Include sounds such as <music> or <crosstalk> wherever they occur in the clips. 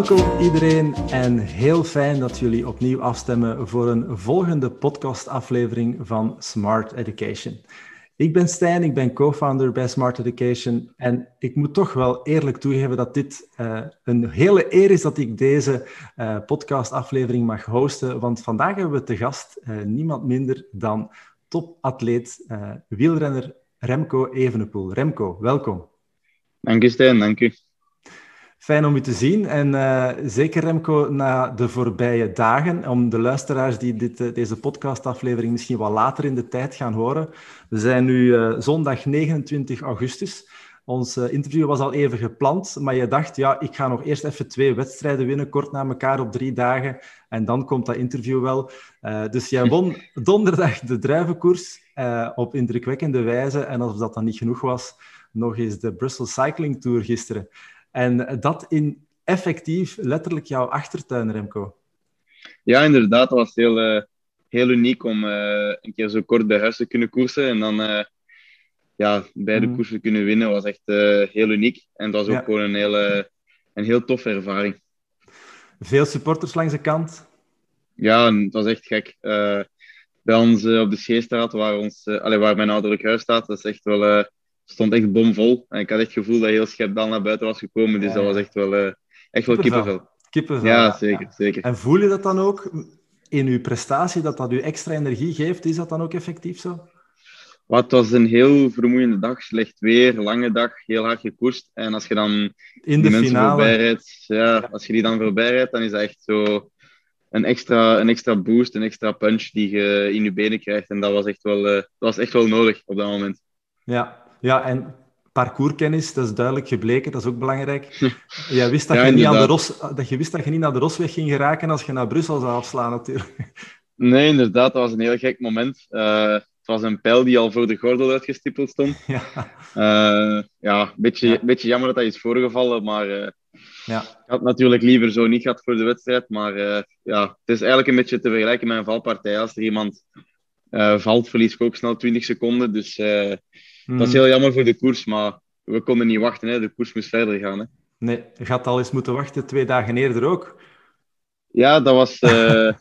Welkom iedereen en heel fijn dat jullie opnieuw afstemmen voor een volgende podcastaflevering van Smart Education. Ik ben Stijn, ik ben co-founder bij Smart Education en ik moet toch wel eerlijk toegeven dat dit uh, een hele eer is dat ik deze uh, podcastaflevering mag hosten, want vandaag hebben we te gast uh, niemand minder dan topatleet, wielrenner Remco Evenepoel. Remco, welkom. Dank u Stijn, dank u. Fijn om u te zien en uh, zeker Remco na de voorbije dagen, om de luisteraars die dit, uh, deze podcastaflevering misschien wat later in de tijd gaan horen. We zijn nu uh, zondag 29 augustus. Ons interview was al even gepland, maar je dacht, ja, ik ga nog eerst even twee wedstrijden winnen, kort na elkaar op drie dagen, en dan komt dat interview wel. dus jij won <laughs> donderdag de druivenkoers op indrukwekkende wijze, en als dat dan niet genoeg was, nog eens de Brussels Cycling Tour gisteren. En dat in effectief letterlijk jouw achtertuin, Remco. Ja, inderdaad. Dat was heel, uh, heel uniek om uh, een keer zo kort bij huis te kunnen koersen. En dan uh, ja, beide mm. koersen kunnen winnen was echt heel uniek. En dat was ook ja. gewoon een hele, een heel toffe ervaring. Veel supporters langs de kant? Ja, het was echt gek. bij ons op de Scheestraat, waar, ons, allee, waar mijn ouderlijk huis staat, dat is echt wel stond echt bomvol. En ik had echt het gevoel dat heel Schepdal naar buiten was gekomen. Dus dat was echt wel, uh, echt wel kippenvel. kippenvel. Ja, zeker, zeker. En voel je dat dan ook in uw prestatie, dat dat u extra energie geeft? Is dat dan ook effectief zo? Wat was een heel vermoeiende dag, slecht weer, lange dag, heel hard gekoerst. En als je dan in de mensen finale. voorbij rijdt, ja, als je die dan voorbij rijdt, dan is dat echt zo een extra, een extra boost, een extra punch die je in je benen krijgt. En dat was echt wel, uh, dat was echt wel nodig op dat moment. Ja, ja, en parcourskennis, dat is duidelijk gebleken, dat is ook belangrijk. <laughs> Jij wist dat, ja, je niet aan de Ros, dat je wist dat je niet naar de Rosweg ging geraken als je naar Brussel zou afslaan, natuurlijk. Nee, inderdaad, dat was een heel gek moment. Uh, het was een pijl die al voor de gordel uitgestippeld stond. <laughs> Ja, uh, ja een beetje, ja. beetje jammer dat dat is voorgevallen, maar uh, ja. ik had natuurlijk liever zo niet gehad voor de wedstrijd. Maar ja, het is eigenlijk een beetje te vergelijken met een valpartij. Als er iemand valt, verlies ik ook snel 20 seconden. Dus dat is heel jammer voor de koers, maar we konden niet wachten. Hè. De koers moest verder gaan. Hè. Nee, je had al eens moeten wachten twee dagen eerder ook. Ja, dat was, uh, <laughs>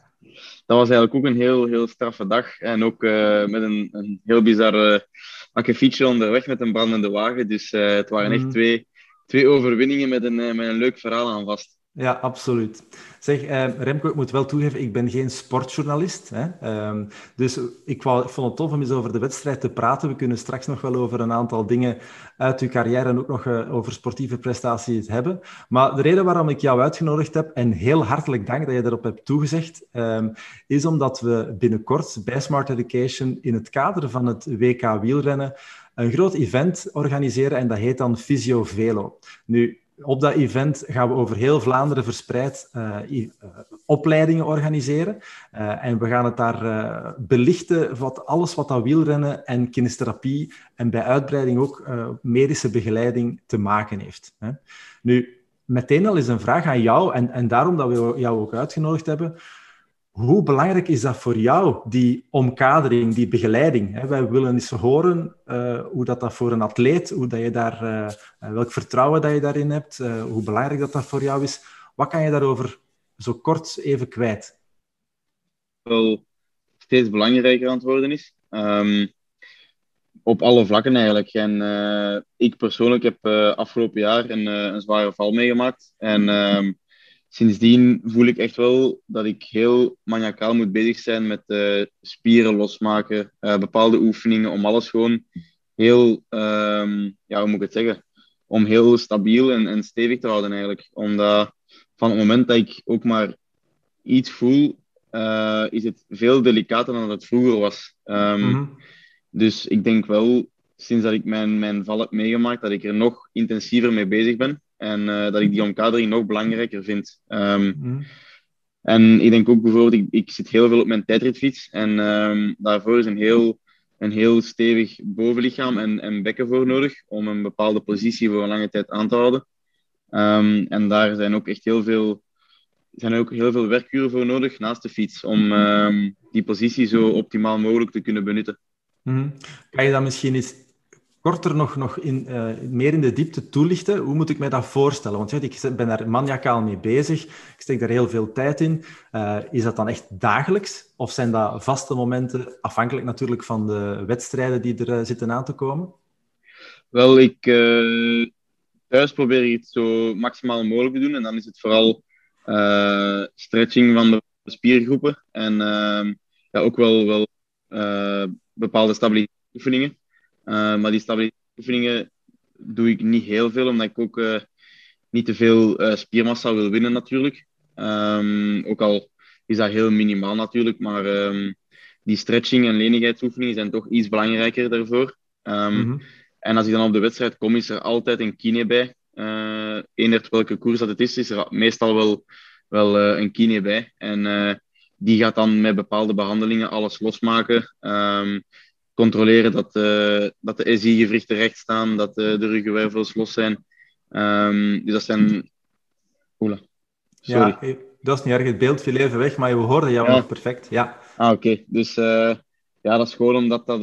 dat was eigenlijk ook een heel, heel straffe dag. En ook uh, met een, een heel bizarre akkefietje onderweg met een brandende wagen. Dus het waren echt twee, twee overwinningen met een, met een leuk verhaal aan vast. Ja, absoluut. Zeg, eh, Remco, ik moet wel toegeven, ik ben geen sportjournalist. Hè? Um, dus ik, ik vond het tof om eens over de wedstrijd te praten. We kunnen straks nog wel over een aantal dingen uit uw carrière en ook nog uh, over sportieve prestaties hebben. Maar de reden waarom ik jou uitgenodigd heb, en heel hartelijk dank dat je daarop hebt toegezegd, um, is omdat we binnenkort bij Smart Education in het kader van het WK wielrennen een groot event organiseren en dat heet dan Physio Velo. Nu, op dat event gaan we over heel Vlaanderen verspreid uh, uh, opleidingen organiseren. Uh, en we gaan het daar belichten, wat, alles wat dat wielrennen en kinestherapie en bij uitbreiding ook medische begeleiding te maken heeft. Hè. Nu, meteen al is een vraag aan jou, en, en daarom dat we jou ook uitgenodigd hebben. Hoe belangrijk is dat voor jou, die omkadering, die begeleiding? Wij willen eens horen uh, hoe dat, dat voor een atleet, hoe dat je daar, uh, welk vertrouwen dat je daarin hebt, uh, hoe belangrijk dat dat voor jou is. Wat kan je daarover zo kort even kwijt? Wel steeds belangrijker aan het worden is. Um, op alle vlakken eigenlijk. En ik persoonlijk heb afgelopen jaar een, een zware val meegemaakt. En um, sindsdien voel ik echt wel dat ik heel maniacaal moet bezig zijn met uh, spieren losmaken, uh, bepaalde oefeningen, om alles gewoon heel, um, ja, hoe moet ik het zeggen, om heel stabiel en, en stevig te houden eigenlijk. Omdat van het moment dat ik ook maar iets voel, uh, is het veel delicater dan het vroeger was. Um, mm-hmm. Dus ik denk wel, sinds dat ik mijn, mijn val heb meegemaakt, dat ik er nog intensiever mee bezig ben. En uh, dat ik die omkadering nog belangrijker vind. Um, mm. En ik denk ook bijvoorbeeld, ik, ik, zit heel veel op mijn tijdritfiets. En um, daarvoor is een heel, een heel stevig bovenlichaam en, en bekken voor nodig. Om een bepaalde positie voor een lange tijd aan te houden. Um, en daar zijn ook echt heel veel, zijn ook heel veel werkuren voor nodig naast de fiets. Om die positie zo optimaal mogelijk te kunnen benutten. Mm. Kan je dat misschien eens korter nog, nog in, uh, meer in de diepte toelichten? Hoe moet ik mij dat voorstellen? Want ik ben daar maniacaal mee bezig. Ik steek daar heel veel tijd in. Uh, is dat dan echt dagelijks? Of zijn dat vaste momenten, afhankelijk natuurlijk van de wedstrijden die er uh, zitten aan te komen? Wel, ik thuis probeer ik het zo maximaal mogelijk te doen. En dan is het vooral stretching van de spiergroepen. En ehm, ja, ook wel, wel bepaalde stabiliteitsoefeningen. Maar die stabiliteitsoefeningen doe ik niet heel veel, omdat ik ook uh, niet te veel uh, spiermassa wil winnen natuurlijk. Um, ook al is dat heel minimaal natuurlijk, maar um, die stretching en lenigheidsoefeningen zijn toch iets belangrijker daarvoor. Um, mm -hmm. En als ik dan op de wedstrijd kom, is er altijd een kine bij. Uh, eender welke koers dat het is, is er meestal wel, wel uh, een kine bij. En uh, die gaat dan met bepaalde behandelingen alles losmaken. Controleren dat, uh, dat de SI-gewrichten recht staan, dat uh, de ruggenwervels los zijn. Um, dus dat zijn... Oela. Sorry. Ja, dat is niet erg. Het beeld viel even weg, maar we hoorden jou ja. nog perfect. Ja. Ah, oké. Okay. Dus uh, ja, dat is gewoon omdat dat,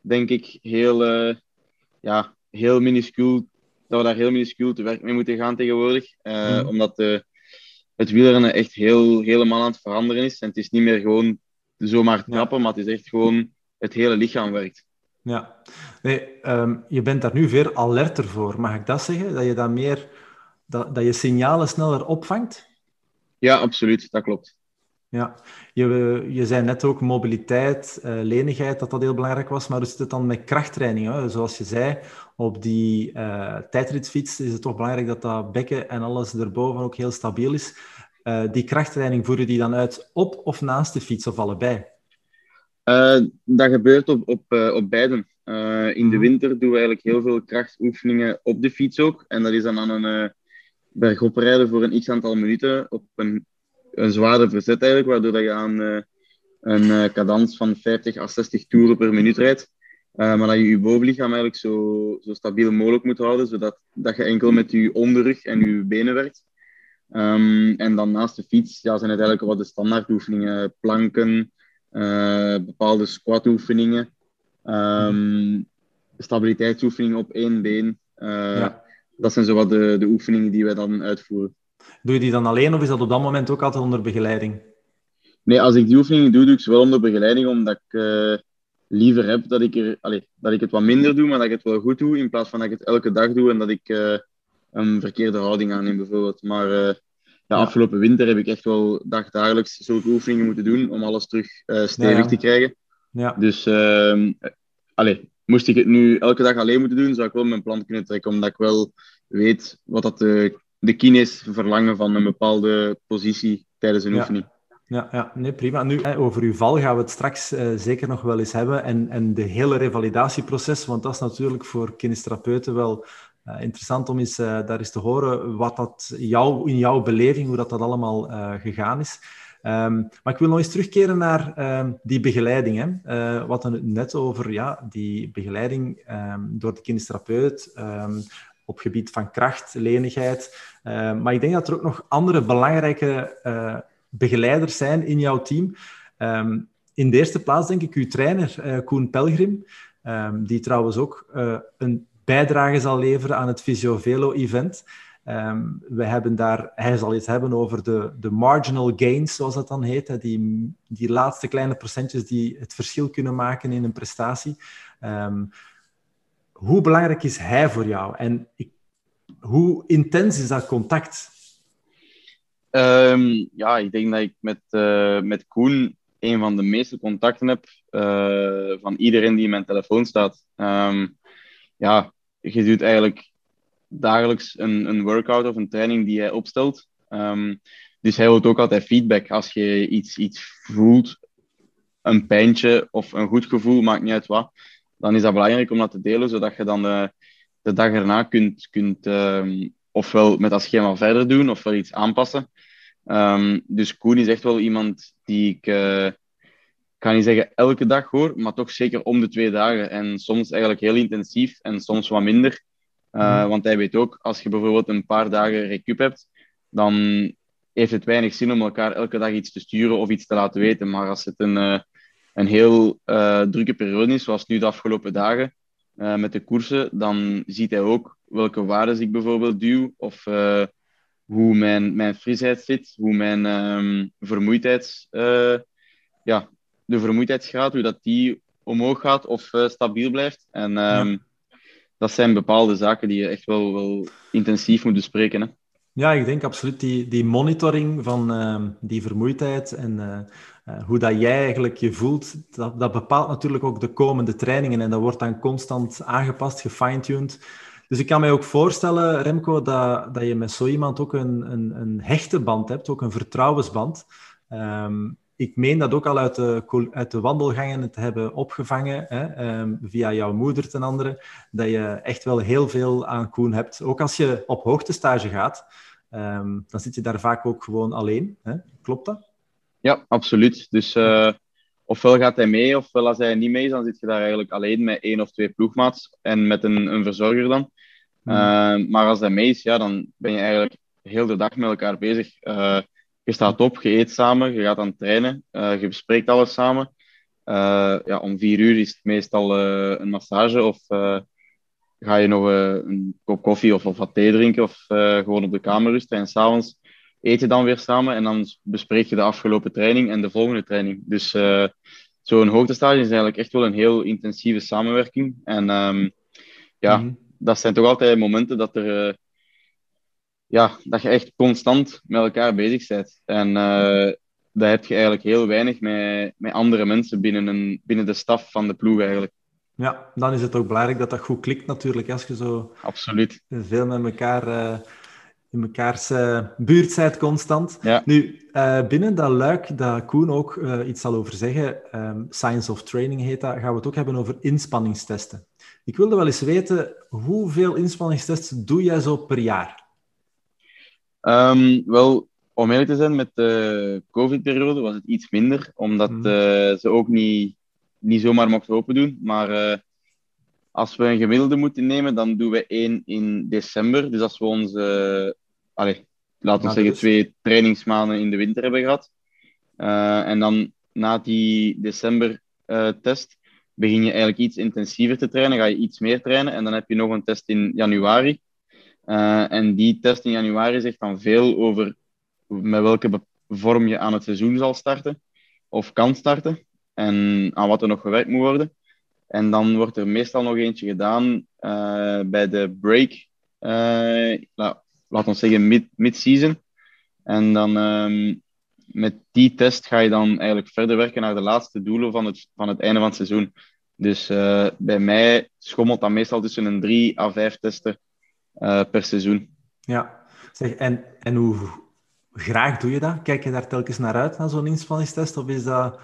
denk ik, heel, ja, heel minuscuul... Dat we daar heel minuscuul te werk mee moeten gaan tegenwoordig. Mm. Omdat het wielrennen echt heel, helemaal aan het veranderen is. En het is niet meer gewoon zomaar trappen, ja. maar het is echt gewoon het hele lichaam werkt. Ja, nee, um, je bent daar nu veel alerter voor. Mag ik dat zeggen? Dat je dan meer, dat, dat je signalen sneller opvangt? Ja, absoluut, dat klopt. Ja, je, je zei net ook mobiliteit, uh, lenigheid, dat dat heel belangrijk was. Maar hoe zit het dan met krachttraining? Hè? Zoals je zei, op die uh, tijdritfiets is het toch belangrijk dat dat bekken en alles erboven ook heel stabiel is. Uh, die krachttraining, voer je die dan uit op of naast de fiets of allebei? Uh, dat gebeurt op, op, uh, op beiden. Uh, in de mhm. winter doen we eigenlijk heel veel krachtoefeningen op de fiets ook. En dat is dan aan een bergop rijden voor een x aantal minuten op een, een zwaarder verzet eigenlijk, waardoor dat je aan een cadans van 50 à 60 toeren per minuut rijdt. maar dat je je bovenlichaam eigenlijk zo, zo stabiel mogelijk moet houden, zodat dat je enkel met je onderrug en je benen werkt. Um, en dan naast de fiets ja, zijn het eigenlijk wat de standaardoefeningen, planken, bepaalde squatoefeningen, um, stabiliteitsoefeningen op één been. Ja. Dat zijn zo wat de, de oefeningen die wij dan uitvoeren. Doe je die dan alleen of is dat op dat moment ook altijd onder begeleiding? Nee, als ik die oefeningen doe, doe ik ze wel onder begeleiding, omdat ik uh, liever heb dat ik, er, allez, dat ik het wat minder doe, maar dat ik het wel goed doe, in plaats van dat ik het elke dag doe en dat ik uh, een verkeerde houding aanneem, bijvoorbeeld. Maar uh, ja, afgelopen winter heb ik echt wel dagdagelijks zulke oefeningen moeten doen om alles terug uh, stevig te krijgen. Ja. Dus uh, allee, moest ik het nu elke dag alleen moeten doen, zou ik wel mijn plan kunnen trekken, omdat ik wel weet wat dat de, de kines verlangen van een bepaalde positie tijdens een oefening. Ja, ja, nee, prima. Nu, over uw val gaan we het straks uh, zeker nog wel eens hebben. En, en de hele revalidatieproces, want dat is natuurlijk voor kinestherapeuten wel uh, interessant om eens uh, daar eens te horen wat dat jou, in jouw beleving, hoe dat, dat allemaal uh, gegaan is. Um, maar ik wil nog eens terugkeren naar um, die begeleiding. Hè. Uh, wat het net over ja, die begeleiding um, door de kinestherapeut op gebied van kracht, lenigheid. maar ik denk dat er ook nog andere belangrijke uh, begeleiders zijn in jouw team. in de eerste plaats denk ik uw trainer, uh, Koen Pelgrim, die trouwens ook een bijdrage zal leveren aan het Visiovelo-event. Um, we hebben daar, hij zal iets hebben over de, de marginal gains, zoals dat dan heet. Hè, die, die laatste kleine procentjes die het verschil kunnen maken in een prestatie. Um, hoe belangrijk is hij voor jou? En ik, hoe intens is dat contact? Um, ja, ik denk dat ik met, uh, met Koen een van de meeste contacten heb uh, van iedereen die in mijn telefoon staat. ja, je doet eigenlijk dagelijks een, een workout of een training die hij opstelt. Um, dus hij wil ook altijd feedback. Als je iets, iets voelt, een pijntje of een goed gevoel, maakt niet uit wat, dan is dat belangrijk om dat te delen, zodat je dan de, de dag erna kunt, kunt um, ofwel met dat schema verder doen, ofwel iets aanpassen. Um, dus Koen is echt wel iemand die ik, uh, kan niet zeggen elke dag hoor, maar toch zeker om de twee dagen. En soms eigenlijk heel intensief en soms wat minder. Uh, Want hij weet ook, als je bijvoorbeeld een paar dagen recup hebt, dan heeft het weinig zin om elkaar elke dag iets te sturen of iets te laten weten. Maar als het een, uh, een heel uh, drukke periode is, zoals nu de afgelopen dagen, met de koersen, dan ziet hij ook welke waarden ik bijvoorbeeld duw, of hoe mijn, mijn frisheid zit, hoe mijn um, vermoeidheid, ja, de vermoeidheidsgraad, hoe dat die omhoog gaat of stabiel blijft. En ja dat zijn bepaalde zaken die je echt wel, wel intensief moet bespreken. Hè? Ja, ik denk absoluut die, die monitoring van uh, die vermoeidheid en uh, uh, hoe dat jij eigenlijk je voelt, dat, dat bepaalt natuurlijk ook de komende trainingen en dat wordt dan constant aangepast, gefine-tuned. Dus ik kan mij ook voorstellen, Remco, dat, dat je met zo iemand ook een, een, een hechte band hebt, ook een vertrouwensband. Um, ik meen dat ook al uit de, uit de wandelgangen te hebben opgevangen, hè, um, via jouw moeder ten andere, dat je echt wel heel veel aan Koen hebt. Ook als je op hoogtestage gaat, um, dan zit je daar vaak ook gewoon alleen. Hè? Klopt dat? Ja, absoluut. Dus uh, ofwel gaat hij mee, ofwel als hij niet mee is, dan zit je daar eigenlijk alleen met één of twee ploegmaats en met een, een verzorger dan. Hmm. Uh, maar als hij mee is, ja, dan ben je eigenlijk heel de dag met elkaar bezig. Uh, je staat op, je eet samen, je gaat aan het trainen, uh, je bespreekt alles samen. Uh, ja, om vier uur is het meestal uh, een massage of ga je nog een kop koffie of, of wat thee drinken of gewoon op de kamer rusten. En s'avonds eet je dan weer samen en dan bespreek je de afgelopen training en de volgende training. Dus zo'n hoogtestage is eigenlijk echt wel een heel intensieve samenwerking. En um, ja, mm -hmm. dat zijn toch altijd momenten dat er ja, dat je echt constant met elkaar bezig bent. En uh, dat heb je eigenlijk heel weinig met, met andere mensen binnen, een, binnen de staf van de ploeg eigenlijk. Ja, dan is het ook belangrijk dat dat goed klikt natuurlijk, als je zo Absoluut. veel met elkaar uh, in mekaars uh, buurt bent constant. Ja. Nu, uh, binnen dat luik dat Koen ook iets zal over zeggen, um, Science of Training heet dat, gaan we het ook hebben over inspanningstesten. Ik wilde wel eens weten, hoeveel inspanningstesten doe jij zo per jaar? Um, wel, om eerlijk te zijn, met de COVID-periode was het iets minder, omdat mm. uh, ze ook niet, niet zomaar mochten open doen. Maar uh, als we een gemiddelde moeten nemen, dan doen we één in december. Dus als we onze, uh, allez, laten we zeggen, twee trainingsmaanden in de winter hebben gehad. en dan na die december-test begin je eigenlijk iets intensiever te trainen, ga je iets meer trainen. En dan heb je nog een test in januari. Uh, en die test in januari zegt dan veel over met welke vorm je aan het seizoen zal starten of kan starten en aan wat er nog gewerkt moet worden. En dan wordt er meestal nog eentje gedaan uh, bij de break, la, laten we zeggen mid-season. en dan um, met die test ga je dan eigenlijk verder werken naar de laatste doelen van het, van het einde van het seizoen. Dus bij mij schommelt dat meestal tussen een drie à vijf testen uh, per seizoen. Ja, zeg, en, en hoe graag doe je dat? Kijk je daar telkens naar uit, naar zo'n inspanningstest? Of is dat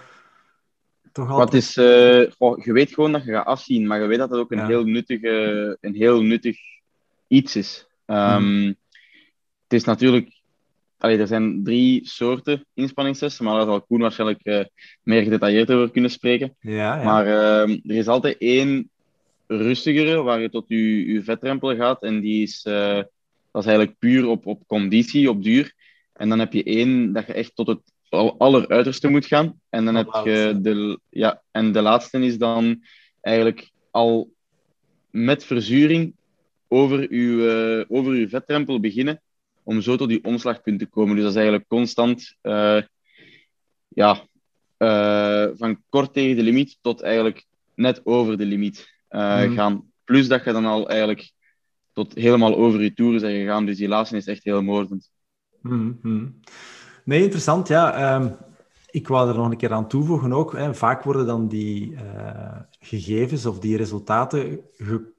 toch altijd... Wat is, uh, goh, je weet gewoon dat je gaat afzien, maar je weet dat het ook een, ja. heel, nuttige, een heel nuttig iets is. Um, hmm. Het is natuurlijk... Allee, er zijn drie soorten inspanningstesten, maar daar zal Koen waarschijnlijk uh, meer gedetailleerd over kunnen spreken. Ja, ja. Maar uh, er is altijd één rustigere, waar je tot je, je vetrempel gaat. En die is, uh, dat is eigenlijk puur op, op conditie, op duur. En dan heb je één dat je echt tot het alleruiterste moet gaan. En dan heb je de, ja, en de laatste is dan eigenlijk al met verzuring over je, uh, over uw vetrempel beginnen. Om zo tot die omslagpunt te komen. Dus dat is eigenlijk constant uh, ja, uh, van kort tegen de limiet tot eigenlijk net over de limiet mm. gaan. Plus dat je dan al eigenlijk tot helemaal over je toeren bent gegaan. Dus die laatste is echt heel moordend. Mm Nee, interessant. Ja, um, ik wou er nog een keer aan toevoegen ook. Hè. Vaak worden dan die uh, gegevens of die resultaten ge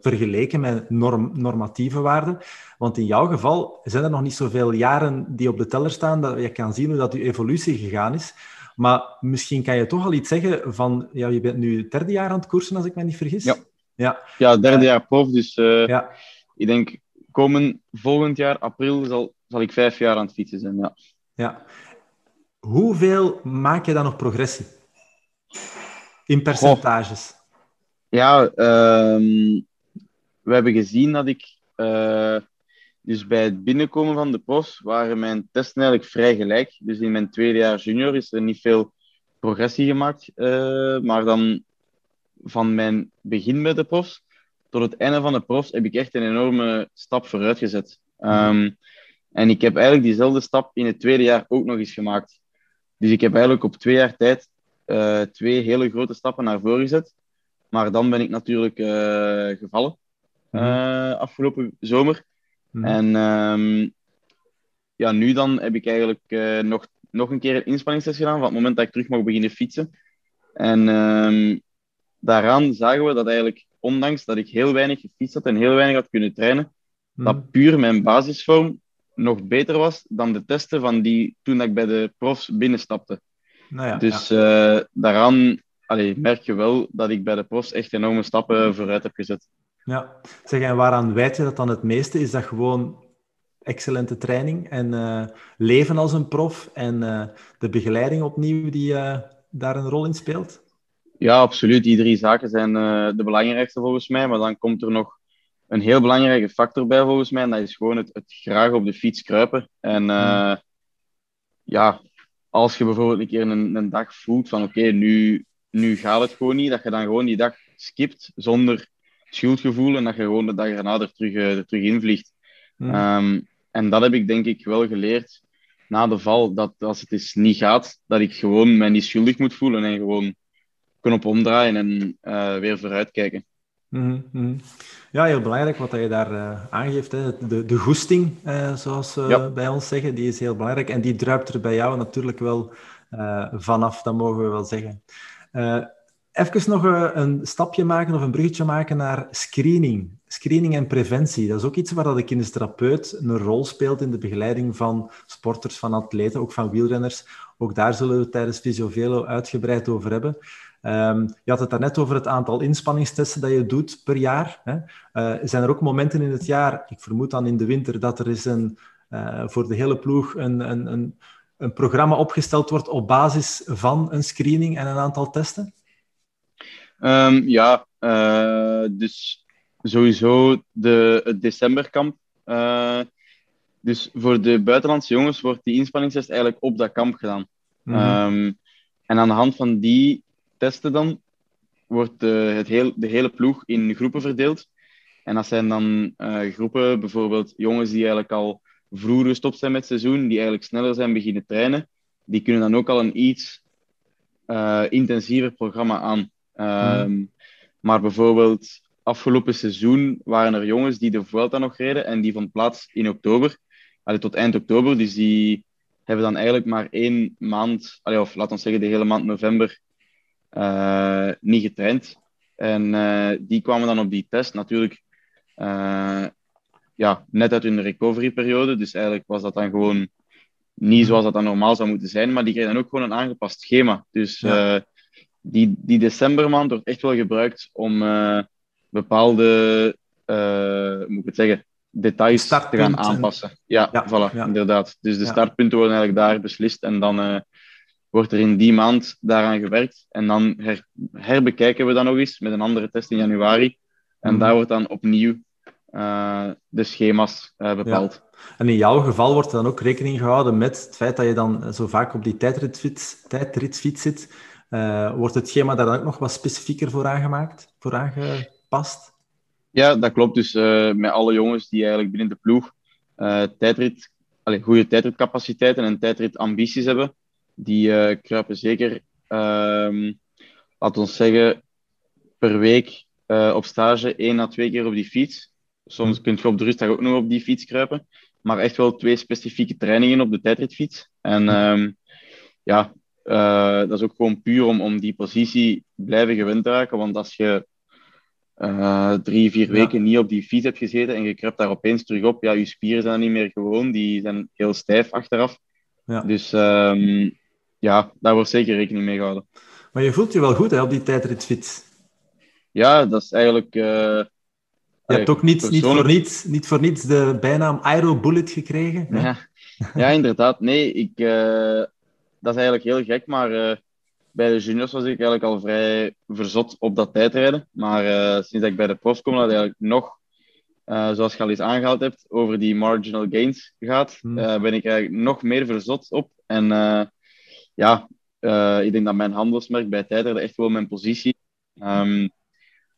vergeleken met norm normatieve waarden. Want in jouw geval zijn er nog niet zoveel jaren die op de teller staan dat je kan zien hoe dat je evolutie gegaan is. Maar misschien kan je toch al iets zeggen van, ja, je bent nu het derde jaar aan het koersen, als ik me niet vergis. Ja, ja. ja derde jaar prof, dus uh, ja. ik denk komend volgend jaar, april, zal, zal ik vijf jaar aan het fietsen zijn. Ja. ja. Hoeveel maak je dan nog progressie? In percentages? Goh. Ja, um, we hebben gezien dat ik uh, dus bij het binnenkomen van de profs waren mijn testen eigenlijk vrij gelijk. Dus in mijn tweede jaar junior is er niet veel progressie gemaakt. Uh, maar dan van mijn begin met de profs tot het einde van de profs heb ik echt een enorme stap vooruit gezet. Ehm, en ik heb eigenlijk diezelfde stap in het tweede jaar ook nog eens gemaakt. Dus ik heb eigenlijk op twee jaar tijd uh, twee hele grote stappen naar voren gezet. Maar dan ben ik natuurlijk uh, gevallen uh, afgelopen zomer. Mm En um, ja, nu dan heb ik eigenlijk nog, nog een keer een inspanningstest gedaan van het moment dat ik terug mag beginnen fietsen. En um, daaraan zagen we dat eigenlijk, ondanks dat ik heel weinig gefietst had en heel weinig had kunnen trainen, mm dat puur mijn basisvorm nog beter was dan de testen van die toen ik bij de profs binnenstapte. Nou ja, dus ja. Uh, daaraan allee, merk je wel dat ik bij de profs echt enorme stappen vooruit heb gezet. Ja, zeg, en waaraan wijt je dat dan het meeste? Is dat gewoon excellente training en uh, leven als een prof en uh, de begeleiding opnieuw die daar een rol in speelt? Ja, absoluut. Die drie zaken zijn de belangrijkste volgens mij. Maar dan komt er nog een heel belangrijke factor bij volgens mij. En dat is gewoon het, het graag op de fiets kruipen. En uh, ja, als je bijvoorbeeld een keer een, een dag voelt van oké, nu, nu gaat het gewoon niet. Dat je dan gewoon die dag skipt zonder schuldgevoel. En dat je gewoon de dag erna er terug, er terug invliegt. Mm. Um, en dat heb ik denk ik wel geleerd na de val. Dat als het eens niet gaat, dat ik gewoon mij niet schuldig moet voelen. En gewoon knop omdraaien en uh, weer vooruitkijken. Mm -hmm. Ja, heel belangrijk wat je daar uh, aangeeft. Hè. De, de goesting, uh, zoals we ja. bij ons zeggen, die is heel belangrijk. En die druipt er bij jou natuurlijk wel vanaf, dat mogen we wel zeggen. Even nog een stapje maken of een bruggetje maken naar screening. Screening en preventie. Dat is ook iets waar de kinesietherapeut een rol speelt in de begeleiding van sporters, van atleten, ook van wielrenners. Ook daar zullen we het tijdens Visiovelo uitgebreid over hebben. Um, je had het daarnet over het aantal inspanningstesten dat je doet per jaar. Hè. Uh, zijn er ook momenten in het jaar, ik vermoed dan in de winter, dat er is een, uh, voor de hele ploeg een, een, een, een, programma opgesteld wordt op basis van een screening en een aantal testen? Um, ja, uh, dus sowieso de, het decemberkamp. dus voor de buitenlandse jongens wordt die inspanningstest eigenlijk op dat kamp gedaan. Mm -hmm. um, en aan de hand van die testen dan, wordt uh, het heel, de hele ploeg in groepen verdeeld. En dat zijn dan uh, groepen, bijvoorbeeld jongens die eigenlijk al vroeger gestopt zijn met het seizoen, die eigenlijk sneller zijn beginnen trainen, die kunnen dan ook al een iets uh, intensiever programma aan. Mm. Maar bijvoorbeeld afgelopen seizoen waren er jongens die de Vuelta nog reden en die vond plaats in oktober, allee, tot eind oktober. Dus die hebben dan eigenlijk maar één maand, allee, of laten we zeggen de hele maand november, uh, niet getraind. En uh, die kwamen dan op die test natuurlijk uh, ja, net uit hun recoveryperiode. Dus eigenlijk was dat dan gewoon niet zoals dat dan normaal zou moeten zijn. Maar die kregen dan ook gewoon een aangepast schema. Dus ja. Die, die decembermaand wordt echt wel gebruikt om bepaalde, moet ik het zeggen, details te gaan aanpassen. Ja, ja voilà, ja. inderdaad. Dus de startpunten worden eigenlijk daar beslist en dan wordt er in die maand daaraan gewerkt. En dan her, herbekijken we dat nog eens met een andere test in januari. En mm. daar wordt dan opnieuw uh, de schema's uh, bepaald. Ja. En in jouw geval wordt er dan ook rekening gehouden met het feit dat je dan zo vaak op die tijdritfiets, tijdritfiets zit. Uh, wordt het schema daar dan ook nog wat specifieker voor aangemaakt, voor aangepast? Ja, dat klopt. Dus met alle jongens die eigenlijk binnen de ploeg tijdrit, allez, goede tijdritcapaciteiten en tijdritambities hebben, die uh, kruipen zeker, um, laten we zeggen, per week uh, op stage één à twee keer op die fiets. Soms hmm. kun je op de rustdag ook nog op die fiets kruipen. Maar echt wel twee specifieke trainingen op de tijdritfiets. En um, ja, uh, dat is ook gewoon puur om, om die positie blijven gewend te raken. Want als je uh, drie, vier weken ja. niet op die fiets hebt gezeten en je kruipt daar opeens terug op, ja, je spieren zijn niet meer gewoon. Die zijn heel stijf achteraf. Ja. Dus um, ja, daar wordt zeker rekening mee gehouden. Maar je voelt je wel goed hè, op die tijdritfiets. Ja, dat is eigenlijk... Uh, je hebt ook niet, niet, voor niets, niet voor niets de bijnaam Aero Bullet gekregen. Ja, ja inderdaad. Nee, ik, uh, dat is eigenlijk heel gek, maar uh, bij de juniors was ik eigenlijk al vrij verzot op dat tijdrijden. Maar sinds dat ik bij de profs kom, dat eigenlijk nog, zoals je al eens aangehaald hebt, over die marginal gains gaat, hmm. ben ik eigenlijk nog meer verzot op. En ja, ik denk dat mijn handelsmerk bij Tijder echt wel mijn positie Ehm,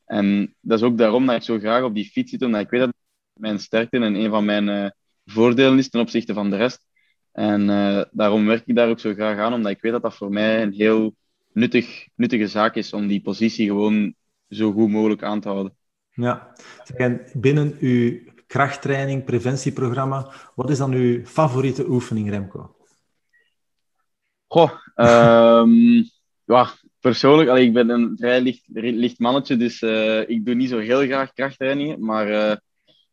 en dat is ook daarom dat ik zo graag op die fiets zit, omdat ik weet dat mijn sterkte en een van mijn voordelen is ten opzichte van de rest. En uh, daarom werk ik daar ook zo graag aan, omdat ik weet dat dat voor mij een heel nuttig, nuttige zaak is om die positie gewoon zo goed mogelijk aan te houden. Ja, en binnen uw krachttraining, preventieprogramma, wat is dan uw favoriete oefening, Remco? Goh, um, <laughs> ja, persoonlijk, allee, ik ben een vrij licht, licht mannetje, dus uh, ik doe niet zo heel graag krachttrainingen, maar uh,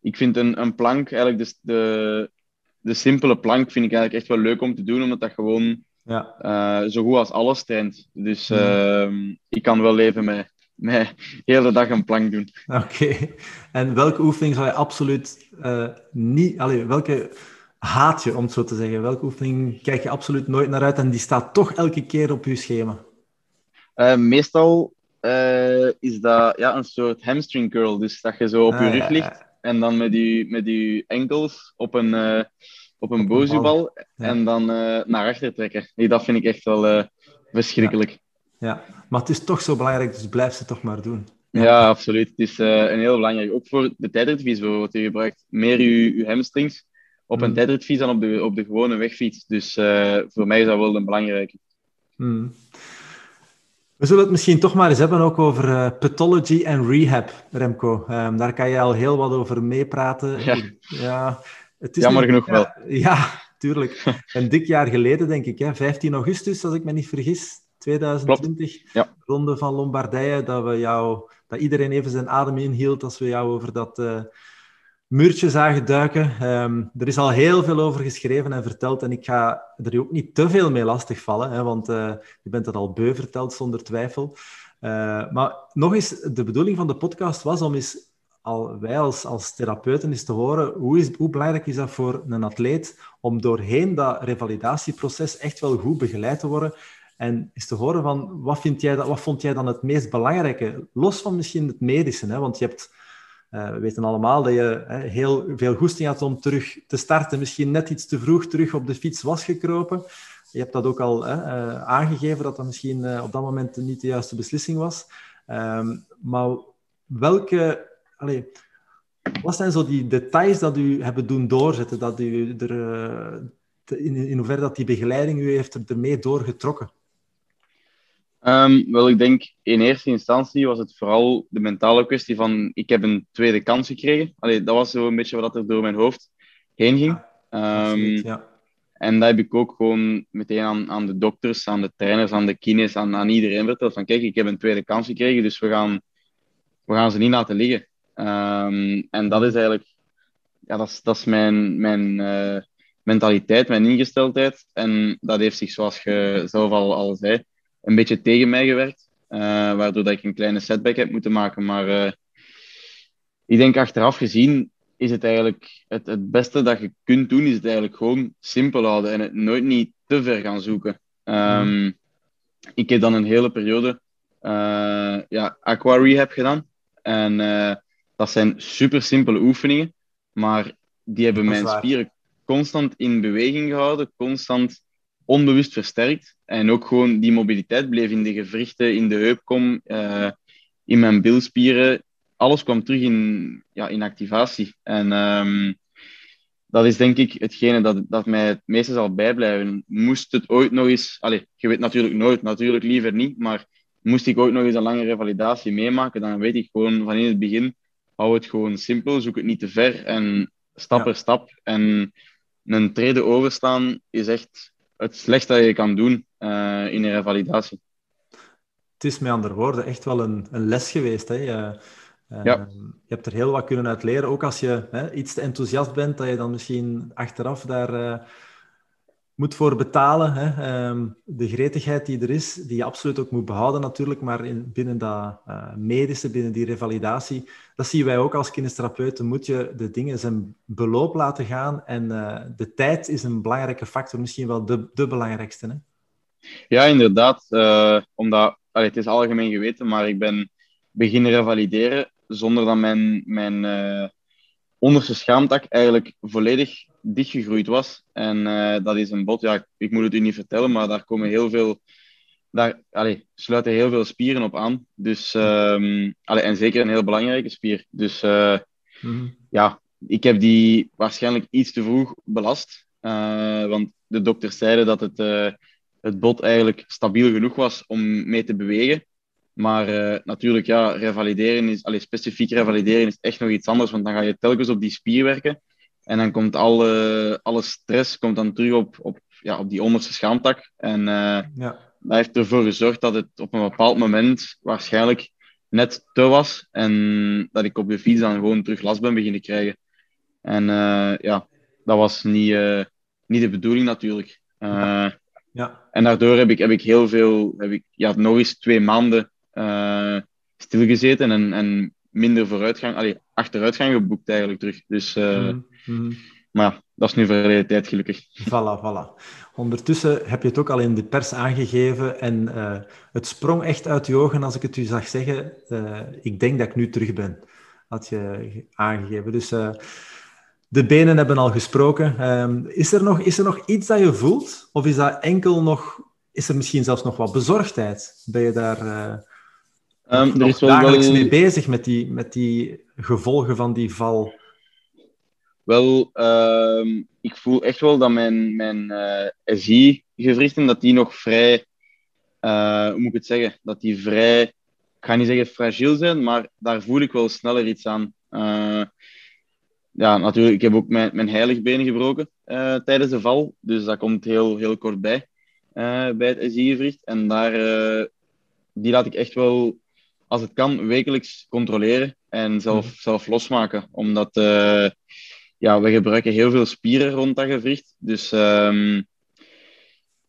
ik vind een, een plank, eigenlijk dus de, de simpele plank, vind ik eigenlijk echt wel leuk om te doen, omdat dat gewoon ja. uh, zo goed als alles traint. Dus ja. ik kan wel leven met, met de hele dag een plank doen. Oké, en welke oefening zou je absoluut niet, allee, welke haat je, om het zo te zeggen? Welke oefening kijk je absoluut nooit naar uit en die staat toch elke keer op je schema? Uh, meestal is dat ja, een soort hamstring curl. Dus dat je zo op ah, je rug ligt en dan met je, met je enkels op een, uh, op een bozubal en dan naar achter trekken. Nee, dat vind ik echt wel verschrikkelijk. Ja. ja. maar het is toch zo belangrijk, dus blijf ze toch maar doen. Ja, absoluut. Het is een heel belangrijk. Ook voor de tijdritfiets bijvoorbeeld. Je gebruikt meer je, je hamstrings op een mm. tijdritfiets dan op de, op de gewone wegfiets. Dus voor mij is dat wel een belangrijke. Mm. We zullen het misschien toch maar eens hebben ook over uh, pathology en rehab, Remco. Um, daar kan je al heel wat over meepraten. Ja. ja, het is Jammer genoeg wel. <laughs> Ja, tuurlijk. Een dik jaar geleden, denk ik. Hè? 15 augustus, als ik me niet vergis. 2020. Ja. Ronde van Lombardije. Dat, we jou, dat iedereen even zijn adem inhield als we jou over dat... Uh, muurtje zagen duiken. Ehm, er is al heel veel over geschreven en verteld en ik ga er ook niet te veel mee lastigvallen, hè, want uh, je bent het al beu verteld zonder twijfel. Uh, maar nog eens, de bedoeling van de podcast was om eens, al, wij als, als therapeuten eens te horen, hoe, is, hoe belangrijk is dat voor een atleet om doorheen dat revalidatieproces echt wel goed begeleid te worden en eens te horen van, wat, vind jij dat, wat vond jij dan het meest belangrijke, los van misschien het medische, hè, want je hebt uh, we weten allemaal dat je hè, heel veel goesting had om terug te starten. Misschien net iets te vroeg terug op de fiets was gekropen. Je hebt dat ook al hè, uh, aangegeven, dat dat misschien uh, op dat moment niet de juiste beslissing was. Um, maar welke... Wat zijn zo die details dat u hebben doen doorzetten? Dat u er, in, in hoeverre dat die begeleiding u heeft ermee doorgetrokken? Um, wel, ik denk in eerste instantie was het vooral de mentale kwestie van ik heb een tweede kans gekregen. Allee, dat was zo een beetje wat er door mijn hoofd heen ging. Ja, um, ja. En dat heb ik ook gewoon meteen aan, aan de dokters, aan de trainers, aan de kines, aan, aan iedereen verteld. Van kijk, ik heb een tweede kans gekregen, dus we gaan, we gaan ze niet laten liggen. Um, en dat is eigenlijk, ja, dat is, dat is mijn, mijn uh, mentaliteit, mijn ingesteldheid. En dat heeft zich, zoals je zelf al, al zei, een beetje tegen mij gewerkt. Uh, waardoor dat ik een kleine setback heb moeten maken. Maar uh, ik denk achteraf gezien is het eigenlijk het, het beste dat je kunt doen, is het eigenlijk gewoon simpel houden en het nooit niet te ver gaan zoeken. Um, Ik heb dan een hele periode uh, ja, aqua rehab gedaan. En dat zijn super simpele oefeningen, maar die hebben mijn spieren constant in beweging gehouden, constant onbewust versterkt. En ook gewoon die mobiliteit bleef in de gewrichten, in de heupkom, uh, in mijn bilspieren. Alles kwam terug in, ja, in activatie. En um, dat is denk ik hetgene dat, dat mij het meeste zal bijblijven. Moest het ooit nog eens... Allez, je weet natuurlijk nooit, natuurlijk liever niet, maar moest ik ooit nog eens een lange revalidatie meemaken, dan weet ik gewoon van in het begin, hou het gewoon simpel, zoek het niet te ver en stap per stap. En een trede overstaan is echt het slechtste dat je kan doen uh, in een revalidatie. Het is met andere woorden echt wel een, een les geweest. Hè? Je, uh, ja. je hebt er heel wat kunnen uit leren. Ook als je hè, iets te enthousiast bent, dat je dan misschien achteraf daar uh, moet voor betalen. Hè? Ehm, de gretigheid die er is, die je absoluut ook moet behouden natuurlijk, maar in, binnen dat uh, medische, binnen die revalidatie, dat zien wij ook als kinestherapeuten, moet je de dingen zijn beloop laten gaan en uh, de tijd is een belangrijke factor, misschien wel de, de belangrijkste. Hè? Ja, inderdaad. Uh, omdat, het is algemeen geweten, maar ik ben beginnen revalideren zonder dat mijn, mijn onderste schaamtak eigenlijk volledig dichtgegroeid was. En uh, dat is een bot, ja, ik moet het u niet vertellen, maar daar komen heel veel daar allee, sluiten heel veel spieren op aan. Dus, um, allee, en zeker een heel belangrijke spier. Dus uh, mm. ja, ik heb die waarschijnlijk iets te vroeg belast. Uh, want de dokters zeiden dat het, het bot eigenlijk stabiel genoeg was om mee te bewegen. Maar uh, natuurlijk, ja, revalideren is, allee, specifiek revalideren is echt nog iets anders, want dan ga je telkens op die spier werken. En dan komt alle, alle stress komt dan terug op, op, ja, op die onderste schaamtak. En uh, ja. dat heeft ervoor gezorgd dat het op een bepaald moment waarschijnlijk net te was. En dat ik op de fiets dan gewoon terug last ben beginnen krijgen. En uh, ja, dat was niet, niet de bedoeling natuurlijk. Ja. En daardoor heb ik, heb ik heel veel, heb ik ja, nog eens twee maanden stilgezeten en, en minder vooruitgang, allee, achteruitgang geboekt eigenlijk terug. Dus, uh, mm Maar dat is nu verleden tijd gelukkig. Voilà, voilà. Ondertussen heb je het ook al in de pers aangegeven en uh, het sprong echt uit je ogen als ik het u zag zeggen. ik denk dat ik nu terug ben, had je aangegeven. Dus de benen hebben al gesproken. Um, is, er nog, is er nog iets dat je voelt? Of is dat enkel nog, is er misschien zelfs nog wat bezorgdheid? Ben je daar Um, er is wel dagelijks wel... mee bezig met die, met die gevolgen van die val? Wel, uh, ik voel echt wel dat mijn, mijn uh, eh, SI-gewrichten dat die nog vrij, uh, hoe moet ik het zeggen, dat die vrij, ik ga niet zeggen fragiel zijn, maar daar voel ik wel sneller iets aan. Uh, ja, natuurlijk, ik heb ook mijn, mijn heiligbeen gebroken tijdens de val, dus dat komt heel, heel kort bij, bij het SI-gewricht. En daar, die laat ik echt wel als het kan, wekelijks controleren en zelf, mhm. zelf losmaken. Omdat ja, we gebruiken heel veel spieren rond dat gewricht. Dus um,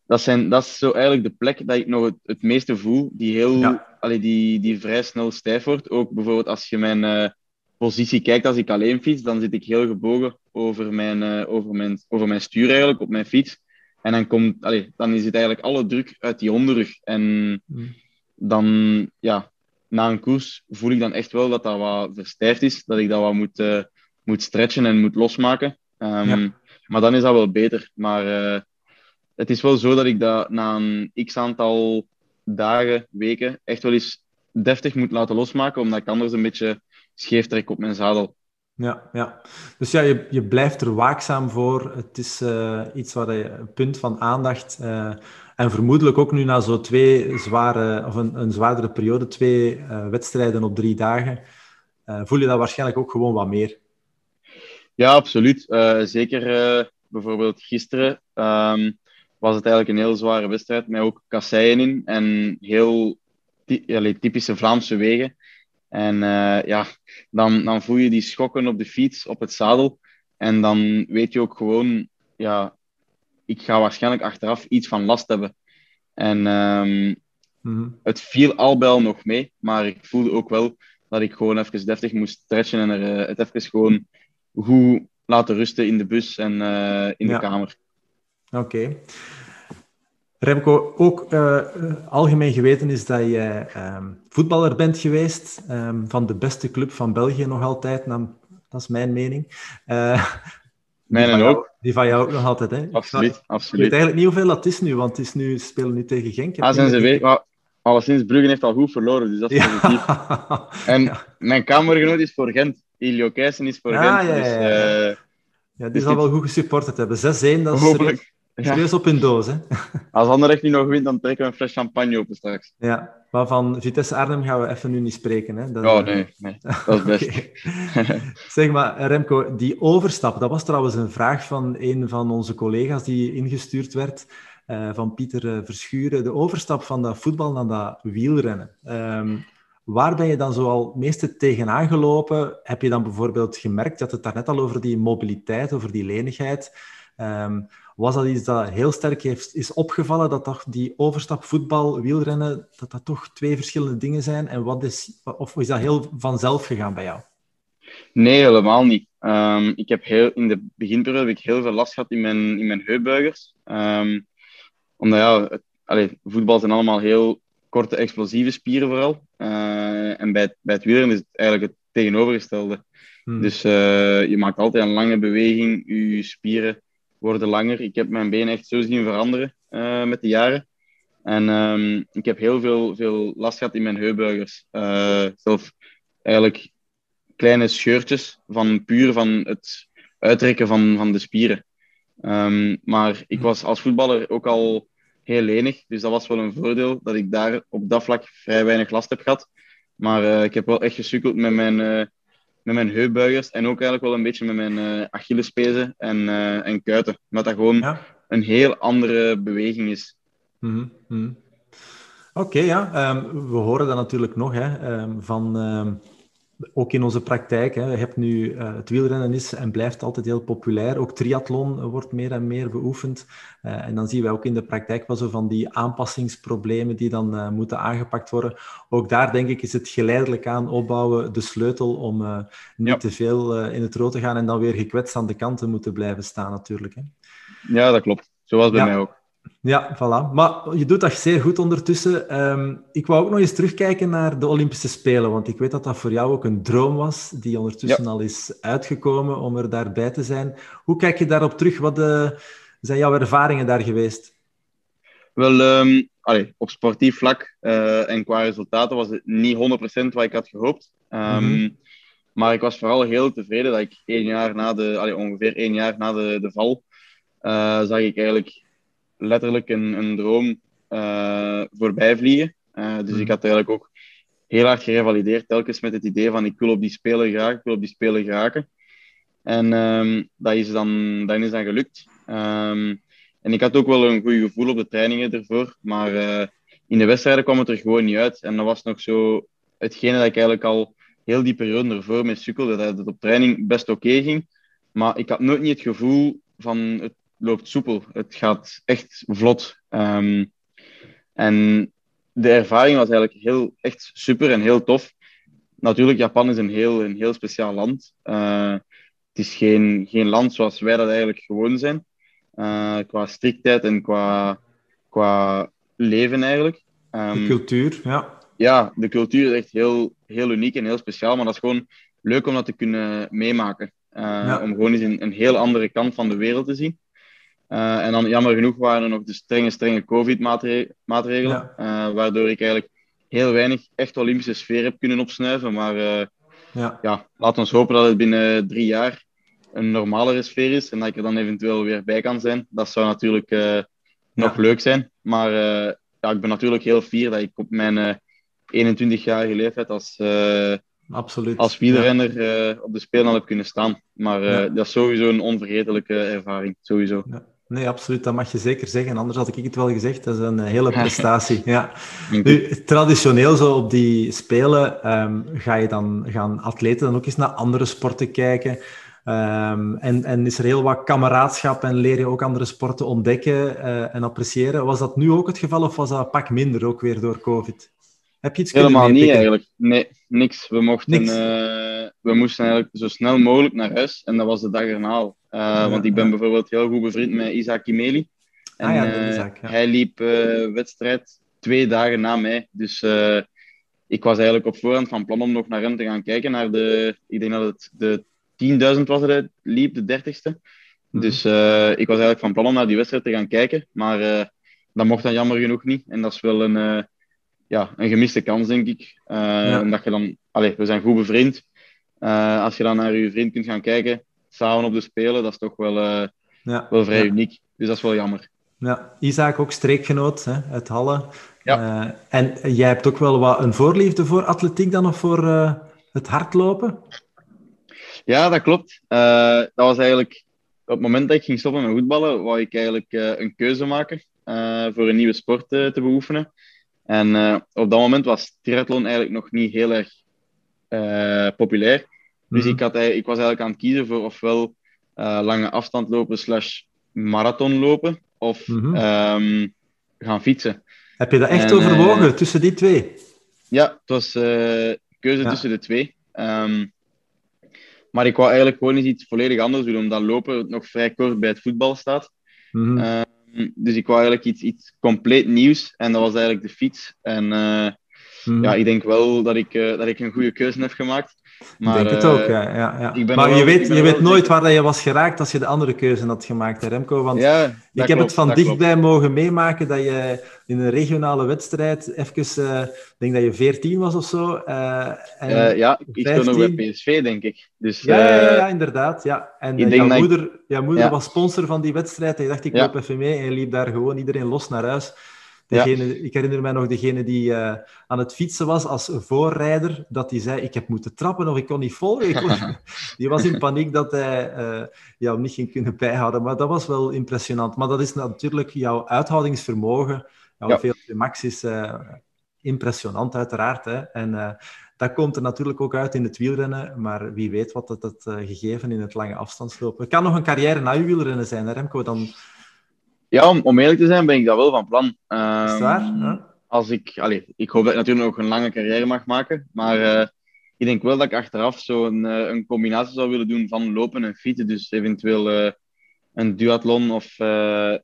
dat, zijn, dat is zo eigenlijk de plek dat ik nog het, het meeste voel, die, heel, ja. allee, die, die vrij snel stijf wordt. Ook bijvoorbeeld als je mijn uh, positie kijkt als ik alleen fiets, dan zit ik heel gebogen over mijn, uh, over mijn, over mijn stuur eigenlijk, op mijn fiets. En dan, komt, allee, dan is het eigenlijk alle druk uit die onderrug. En mhm. dan, ja, na een koers voel ik dan echt wel dat dat wat verstijfd is. Dat ik dat wat moet, uh, moet stretchen en moet losmaken. Um, Maar dan is dat wel beter. Maar uh, het is wel zo dat ik dat na een x aantal dagen, weken, echt wel eens deftig moet laten losmaken, omdat ik anders een beetje scheef trek op mijn zadel. Ja, ja. dus ja, je, je blijft er waakzaam voor. Het is uh, iets waar je een punt van aandacht uh, en vermoedelijk ook nu na zo twee zware, of een, een zwaardere periode, twee uh, wedstrijden op drie dagen, voel je dat waarschijnlijk ook gewoon wat meer. Ja, absoluut. Uh, zeker bijvoorbeeld gisteren um, was het eigenlijk een heel zware wedstrijd, met ook kasseien in en heel typische Vlaamse wegen. En ja, dan, dan voel je die schokken op de fiets, op het zadel. En dan weet je ook gewoon, ja, ik ga waarschijnlijk achteraf iets van last hebben. En um, mm-hmm. het viel al bij al nog mee, maar ik voelde ook wel dat ik gewoon even deftig moest stretchen en er, het even gewoon goed laten rusten in de bus en uh, in ja. de kamer. Oké. Okay. Remco, ook uh, algemeen geweten is dat je um, voetballer bent geweest um, van de beste club van België nog altijd, nou, dat is mijn mening. Mijn ook. Die van jou ook nog altijd, hè? Absoluut, absoluut. Ik weet eigenlijk niet hoeveel dat is nu, want het is nu, spelen nu tegen Genk. Ah, zijn ze weet, maar alleszins Brugge heeft al goed verloren, dus dat is ja. positief. <laughs> En ja. mijn kamergenoot is voor Gent. Ilio Keijsen is voor ja, Gent. Ja, dus, ja, ja. Ja, die zal wel goed gesupported hebben. 6-1, dat is serieus, serieus op hun doos, hè? <laughs> Als Anderlecht nu nog wint, dan trekken we een fles champagne open straks. Ja, maar van Vitesse Arnhem gaan we even nu niet spreken. Hè? Dat, oh, nee, nee. <laughs> Dat is best. zeg maar, Remco, die overstap, dat was trouwens een vraag van een van onze collega's die ingestuurd werd, uh, van Pieter Verschuren. De overstap van dat voetbal naar dat wielrennen. Um, waar ben je dan zoal het meeste tegenaan gelopen? Heb je dan bijvoorbeeld gemerkt dat het daar net al over die mobiliteit, over die lenigheid... Um, was dat iets dat heel sterk heeft, is opgevallen, dat toch die overstap voetbal, wielrennen, dat dat toch twee verschillende dingen zijn? En wat is, of is dat heel vanzelf gegaan bij jou? Nee, helemaal niet. Um, ik heb heel, in de beginperiode heb ik heel veel last gehad in mijn, in mijn heupbuigers. Um, omdat ja, allez, voetbal zijn allemaal heel korte, explosieve spieren vooral. Uh, en bij het, bij het wielrennen is het eigenlijk het tegenovergestelde. Hmm. Dus uh, je maakt altijd een lange beweging, je spieren worden langer. Ik heb mijn benen echt zo zien veranderen uh, met de jaren. En ehm, ik heb heel veel, veel last gehad in mijn heupbuigers. Uh, zelf eigenlijk kleine scheurtjes van puur van het uitrekken van, van de spieren. Um, maar ik was als voetballer ook al heel lenig, dus dat was wel een voordeel dat ik daar op dat vlak vrij weinig last heb gehad. Maar uh, ik heb wel echt gesukkeld met mijn, uh, met mijn heupbuigers en ook eigenlijk wel een beetje met mijn uh, Achillespezen en, en kuiten. Omdat dat gewoon ja. een heel andere beweging is. Mm -hmm. Oké, okay, ja. Um, we horen dat natuurlijk nog hè, um, van um, ook in onze praktijk. Hè. Je hebt nu, uh, het wielrennen is en blijft altijd heel populair. Ook triathlon wordt meer en meer beoefend. Uh, en dan zien wij ook in de praktijk wel zo van die aanpassingsproblemen die dan uh, moeten aangepakt worden. Ook daar denk ik is het geleidelijk aan opbouwen de sleutel om niet ja. te veel in het rood te gaan en dan weer gekwetst aan de kanten moeten blijven staan natuurlijk. Hè. Ja, dat klopt. Zoals bij ja. mij ook. Ja, voilà. Maar je doet dat zeer goed ondertussen. Um, ik wou ook nog eens terugkijken naar de Olympische Spelen, want ik weet dat dat voor jou ook een droom was, die ondertussen ja. al is uitgekomen om er daarbij te zijn. Hoe kijk je daarop terug? Wat uh, zijn jouw ervaringen daar geweest? Wel, um, allee, op sportief vlak uh, en qua resultaten was het niet 100% wat ik had gehoopt. Um, mm -hmm. Maar ik was vooral heel tevreden dat ik één jaar na de, allee, ongeveer één jaar na de, de val, uh, zag ik eigenlijk letterlijk een, een droom uh, voorbij vliegen. Uh, dus mm. ik had eigenlijk ook heel hard gerevalideerd, telkens met het idee van ik wil op die spelen geraken, ik wil op die spelen geraken. En um, dat, is dan, dat is dan gelukt. Um, en ik had ook wel een goed gevoel op de trainingen ervoor, maar uh, in de wedstrijden kwam het er gewoon niet uit. En dat was nog zo hetgene dat ik eigenlijk al heel die periode ervoor mee sukkelde, dat het op training best oké okay ging. Maar ik had nooit niet het gevoel van het loopt soepel. Het gaat echt vlot. Um, en de ervaring was eigenlijk heel, echt super en heel tof. Natuurlijk, Japan is een heel, een heel speciaal land. Uh, het is geen, geen land zoals wij dat eigenlijk gewoon zijn. Uh, qua striktheid en qua, qua leven eigenlijk. Um, de cultuur, ja. Ja, de cultuur is echt heel, heel uniek en heel speciaal. Maar dat is gewoon leuk om dat te kunnen meemaken. Uh, ja. Om gewoon eens een, een heel andere kant van de wereld te zien. Uh, en dan jammer genoeg waren er nog de strenge, strenge COVID-maatregelen, ja. uh, waardoor ik eigenlijk heel weinig echt Olympische sfeer heb kunnen opsnuiven. Maar uh, ja. ja, laten we hopen dat het binnen drie jaar een normalere sfeer is en dat ik er dan eventueel weer bij kan zijn. Dat zou natuurlijk nog ja. leuk zijn. Maar ja, ik ben natuurlijk heel fier dat ik op mijn 21-jarige leeftijd als, Absoluut. als wielrenner op de Spelen al heb kunnen staan. Maar dat is sowieso een onvergetelijke ervaring. Sowieso. Nee, absoluut. Dat mag je zeker zeggen. Anders had ik het wel gezegd. Dat is een hele <laughs> prestatie. ja. Nu, traditioneel zo op die spelen um, ga je dan, gaan atleten dan ook eens naar andere sporten kijken. Um, en, en is er heel wat kameraadschap en leer je ook andere sporten ontdekken uh, en appreciëren. Was dat nu ook het geval of was dat een pak minder ook weer door COVID? Heb je iets Helemaal niet eigenlijk. Nee, niks. We, mochten, niks. Uh, we moesten eigenlijk zo snel mogelijk naar huis en dat was de dag erna. Uh, ja, want ik ben ja. bijvoorbeeld heel goed bevriend met Isaac Kimeli. En ah, ja, Isaac, uh, hij liep uh, wedstrijd twee dagen na mij. Dus ik was eigenlijk op voorhand van plan om nog naar hem te gaan kijken. Naar de, ik denk dat het de 10.000 was hij liep, de 30ste. Mm. Dus ik was eigenlijk van plan om naar die wedstrijd te gaan kijken. Maar dat mocht dan jammer genoeg niet. En dat is wel een, ja, een gemiste kans, denk ik. Omdat je dan, allez, we zijn goed bevriend. Als je dan naar je vriend kunt gaan kijken, samen op de Spelen, dat is toch wel, uh, ja. wel vrij ja. uniek. Dus dat is wel jammer. Ja, Isaac ook streekgenoot hè, uit Halle. Ja. Uh, en jij hebt ook wel wat een voorliefde voor atletiek dan of voor het hardlopen? Ja, dat klopt. dat was eigenlijk op het moment dat ik ging stoppen met voetballen, wou ik eigenlijk een keuze maken voor een nieuwe sport te beoefenen. En op dat moment was triathlon eigenlijk nog niet heel erg populair. Dus mm-hmm. ik, had, ik was eigenlijk aan het kiezen voor ofwel uh, lange afstand lopen slash marathon lopen of mm-hmm. um, gaan fietsen. Heb je dat echt en, overwogen uh, tussen die twee? Ja, het was uh, keuze ja. tussen de twee. Um, maar ik wou eigenlijk gewoon eens iets volledig anders doen, omdat lopen nog vrij kort bij het voetbal staat. Mm-hmm. Um, dus ik wou eigenlijk iets, iets compleet nieuws en dat was eigenlijk de fiets. En ja, ik denk wel dat ik, dat ik een goede keuze heb gemaakt. Maar, ik denk het ook, eh, ja. ja, ja. Maar je weet, je weet nooit waar dat je was geraakt als je de andere keuze had gemaakt, hè, Remco. Want ja, ik heb het van dichtbij mogen meemaken dat je in een regionale wedstrijd even, uh, denk dat je 14 was of zo. Uh, en ja, ik stond nog bij PSV, denk ik. Dus, ja, ja, ja, inderdaad. Ja. En jouw moeder, ik... jouw moeder was sponsor van die wedstrijd. En je dacht, ik loop even mee. En je liep daar gewoon iedereen los naar huis. Degene, Ik herinner mij nog degene die uh, aan het fietsen was als voorrijder, dat hij zei, ik heb moeten trappen of ik kon niet volgen. Kon... <laughs> die was in paniek dat hij uh, jou niet ging kunnen bijhouden. Maar dat was wel impressionant. Maar dat is natuurlijk jouw uithoudingsvermogen. Jouw ja. veel max is uh, impressionant uiteraard. Hè? En dat komt er natuurlijk ook uit in het wielrennen. Maar wie weet wat dat het gegeven in het lange afstandslopen. Het kan nog een carrière na je wielrennen zijn, hè, Remco? Dan ja, om, om eerlijk te zijn ben ik dat wel van plan. Um, is waar? Als ik, allez, ik hoop dat ik natuurlijk nog een lange carrière mag maken, maar uh, ik denk wel dat ik achteraf zo een, uh, een combinatie zou willen doen van lopen en fietsen. Dus eventueel uh, een duathlon of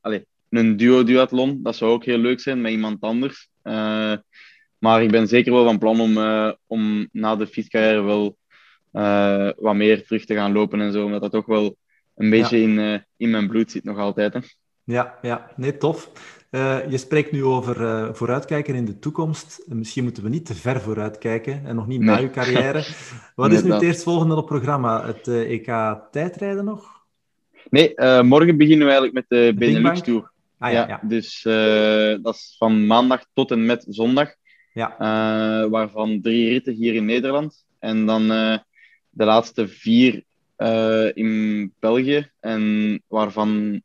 allez, een duo-duathlon. Dat zou ook heel leuk zijn met iemand anders. maar ik ben zeker wel van plan om, om na de fietscarrière wel wat meer terug te gaan lopen en zo. Omdat dat toch wel een beetje ja. in, in mijn bloed zit nog altijd. Hè. Ja, ja, nee, tof. Uh, je spreekt nu over uh, vooruitkijken in de toekomst. Misschien moeten we niet te ver vooruitkijken en nog niet nee. na je carrière. <laughs> Wat is nu het eerstvolgende op programma? Het uh, EK tijdrijden nog? Nee, morgen beginnen we eigenlijk met de Benelux Tour. Ah, ja, ja. Dus dat is van maandag tot en met zondag. Ja. waarvan drie ritten hier in Nederland. En dan de laatste vier in België. En waarvan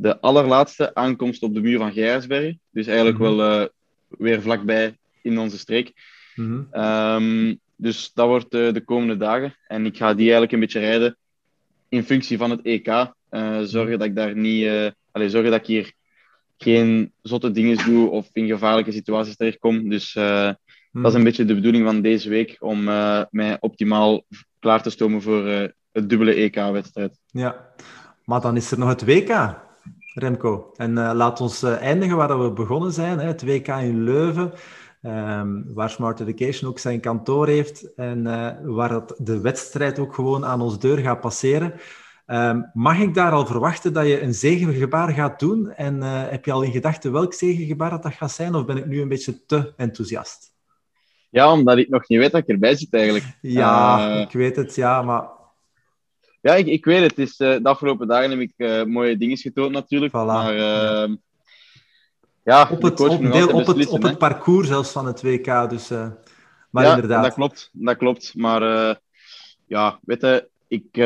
de allerlaatste aankomst op de muur van Gijsberg. Dus eigenlijk mm -hmm. wel uh, weer vlakbij in onze streek. Mm -hmm. um, dus dat wordt uh, de komende dagen. En ik ga die eigenlijk een beetje rijden in functie van het EK. Uh, zorgen dat ik daar niet... allez, zorgen dat ik hier geen zotte dingen doe of in gevaarlijke situaties terechtkom. Dus mm -hmm. dat is een beetje de bedoeling van deze week. Om mij optimaal klaar te stomen voor het dubbele EK-wedstrijd. Ja, maar dan is er nog het WK. Remco. En uh, laat ons uh, eindigen waar we begonnen zijn, hè, het WK in Leuven, um, waar Smart Education ook zijn kantoor heeft en uh, waar dat de wedstrijd ook gewoon aan ons deur gaat passeren. Um, mag ik daar al verwachten dat je een zegengebaar gaat doen? En heb je al in gedachten welk zegengebaar dat, dat gaat zijn? Of ben ik nu een beetje te enthousiast? Ja, omdat ik nog niet weet dat ik erbij zit eigenlijk. Ja, ik weet het, ja, maar ja, ik, ik weet het. het is, uh, de afgelopen dagen heb ik uh, mooie dingen getoond natuurlijk. Voilà. Maar ja, op het, op, deel, op, het, op het parcours zelfs van het WK. Dus, uh, maar ja, inderdaad. dat klopt. Dat klopt. Maar ja, weet je, ik,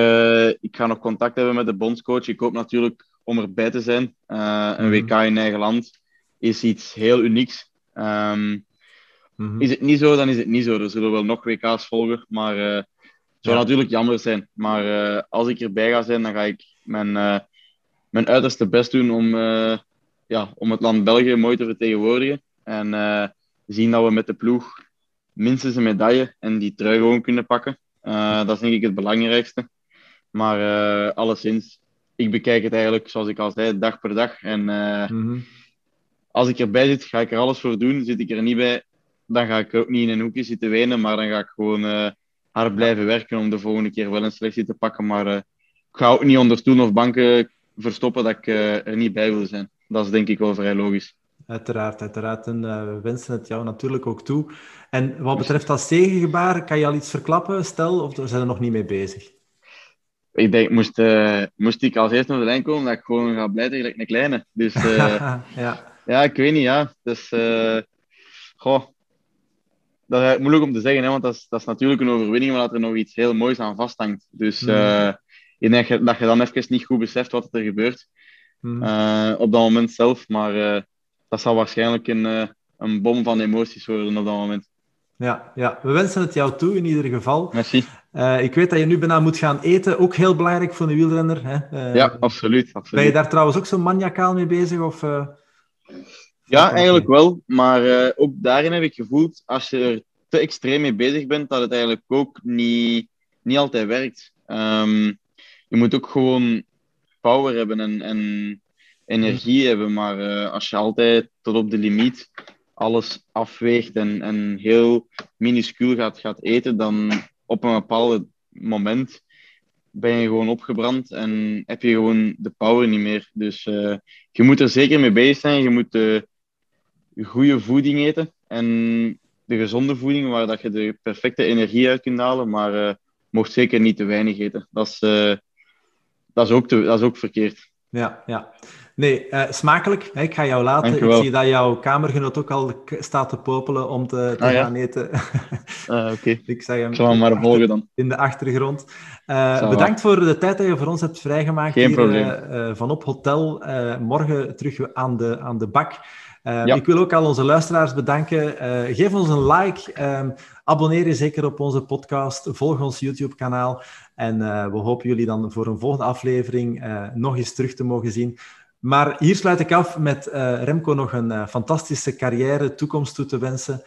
ik ga nog contact hebben met de bondscoach. Ik hoop natuurlijk om erbij te zijn. een WK mhm. in eigen land is iets heel unieks. Um, mm -hmm. Is het niet zo, dan is het niet zo. Er zullen wel nog WK's volgen. Maar zou natuurlijk jammer zijn. Maar uh, als ik erbij ga zijn, dan ga ik mijn, uh, mijn uiterste best doen om, uh, ja, om het land België mooi te vertegenwoordigen. En zien dat we met de ploeg minstens een medaille en die trui gewoon kunnen pakken. dat is denk ik het belangrijkste. Maar alleszins, ik bekijk het eigenlijk, zoals ik al zei, dag per dag. En mm -hmm. als ik erbij zit, ga ik er alles voor doen. Zit ik er niet bij, dan ga ik ook niet in een hoekje zitten wenen, maar dan ga ik gewoon hard blijven werken om de volgende keer wel een selectie te pakken. Maar uh, ik ga ook niet onder of banken verstoppen dat ik uh, er niet bij wil zijn. Dat is denk ik wel vrij logisch. Uiteraard, uiteraard. En uh, we wensen het jou natuurlijk ook toe. En wat betreft dat tegengebaar, kan je al iets verklappen, stel, of zijn er nog niet mee bezig? Ik denk, moest, moest ik als eerste naar de lijn komen, dat ik gewoon ga blijven gelijk een kleine. Dus <laughs> ja. ja, ik weet niet, ja. Dus, goh, dat is moeilijk om te zeggen, hè, want dat is, dat is natuurlijk een overwinning, maar dat er nog iets heel moois aan vasthangt. Dus mm. uh, ik denk dat je dan even niet goed beseft wat er gebeurt mm. uh, op dat moment zelf. Maar uh, dat zal waarschijnlijk een, een bom van emoties worden op dat moment. Ja, ja, we wensen het jou toe in ieder geval. Merci. ik weet dat je nu bijna moet gaan eten, ook heel belangrijk voor een wielrenner. Hè? ja, absoluut, absoluut. Ben je daar trouwens ook zo maniacaal mee bezig? Of, ja, eigenlijk wel. Maar uh, ook daarin heb ik gevoeld, als je er te extreem mee bezig bent, dat het eigenlijk ook niet, niet altijd werkt. Um, je moet ook gewoon power hebben en, en energie hebben. Maar uh, als je altijd tot op de limiet alles afweegt en, en heel minuscuul gaat, gaat eten, dan op een bepaald moment ben je gewoon opgebrand en heb je gewoon de power niet meer. Dus uh, je moet er zeker mee bezig zijn. Je moet goede voeding eten en de gezonde voeding waar dat je de perfecte energie uit kunt halen, maar uh, mocht zeker niet te weinig eten. Dat is, dat is, ook, te, dat is ook verkeerd. Ja, ja. Nee, uh, smakelijk. Ik ga jou laten. Ik zie dat jouw kamergenoot ook al staat te popelen om te, te ah, gaan eten. Uh, <laughs> Oké. <laughs> ik, zeg hem, ik zal hem maar volgen dan. In de achtergrond. Uh, bedankt voor de tijd dat je voor ons hebt vrijgemaakt. Geen hier, probleem. van op hotel. morgen terug aan de, aan de bak. Ja. Ik wil ook al onze luisteraars bedanken. geef ons een like. Ehm, abonneer je zeker op onze podcast. Volg ons YouTube-kanaal. En we hopen jullie dan voor een volgende aflevering nog eens terug te mogen zien. Maar hier sluit ik af met Remco nog een fantastische carrière, toekomst toe te wensen.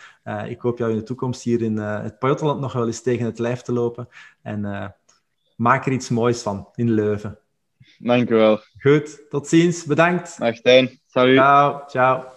Ik hoop jou in de toekomst hier in het Pajottenland nog wel eens tegen het lijf te lopen. En maak er iets moois van in Leuven. Dank u wel. Goed, tot ziens. Bedankt. Dag. Salut. Ciao, ciao.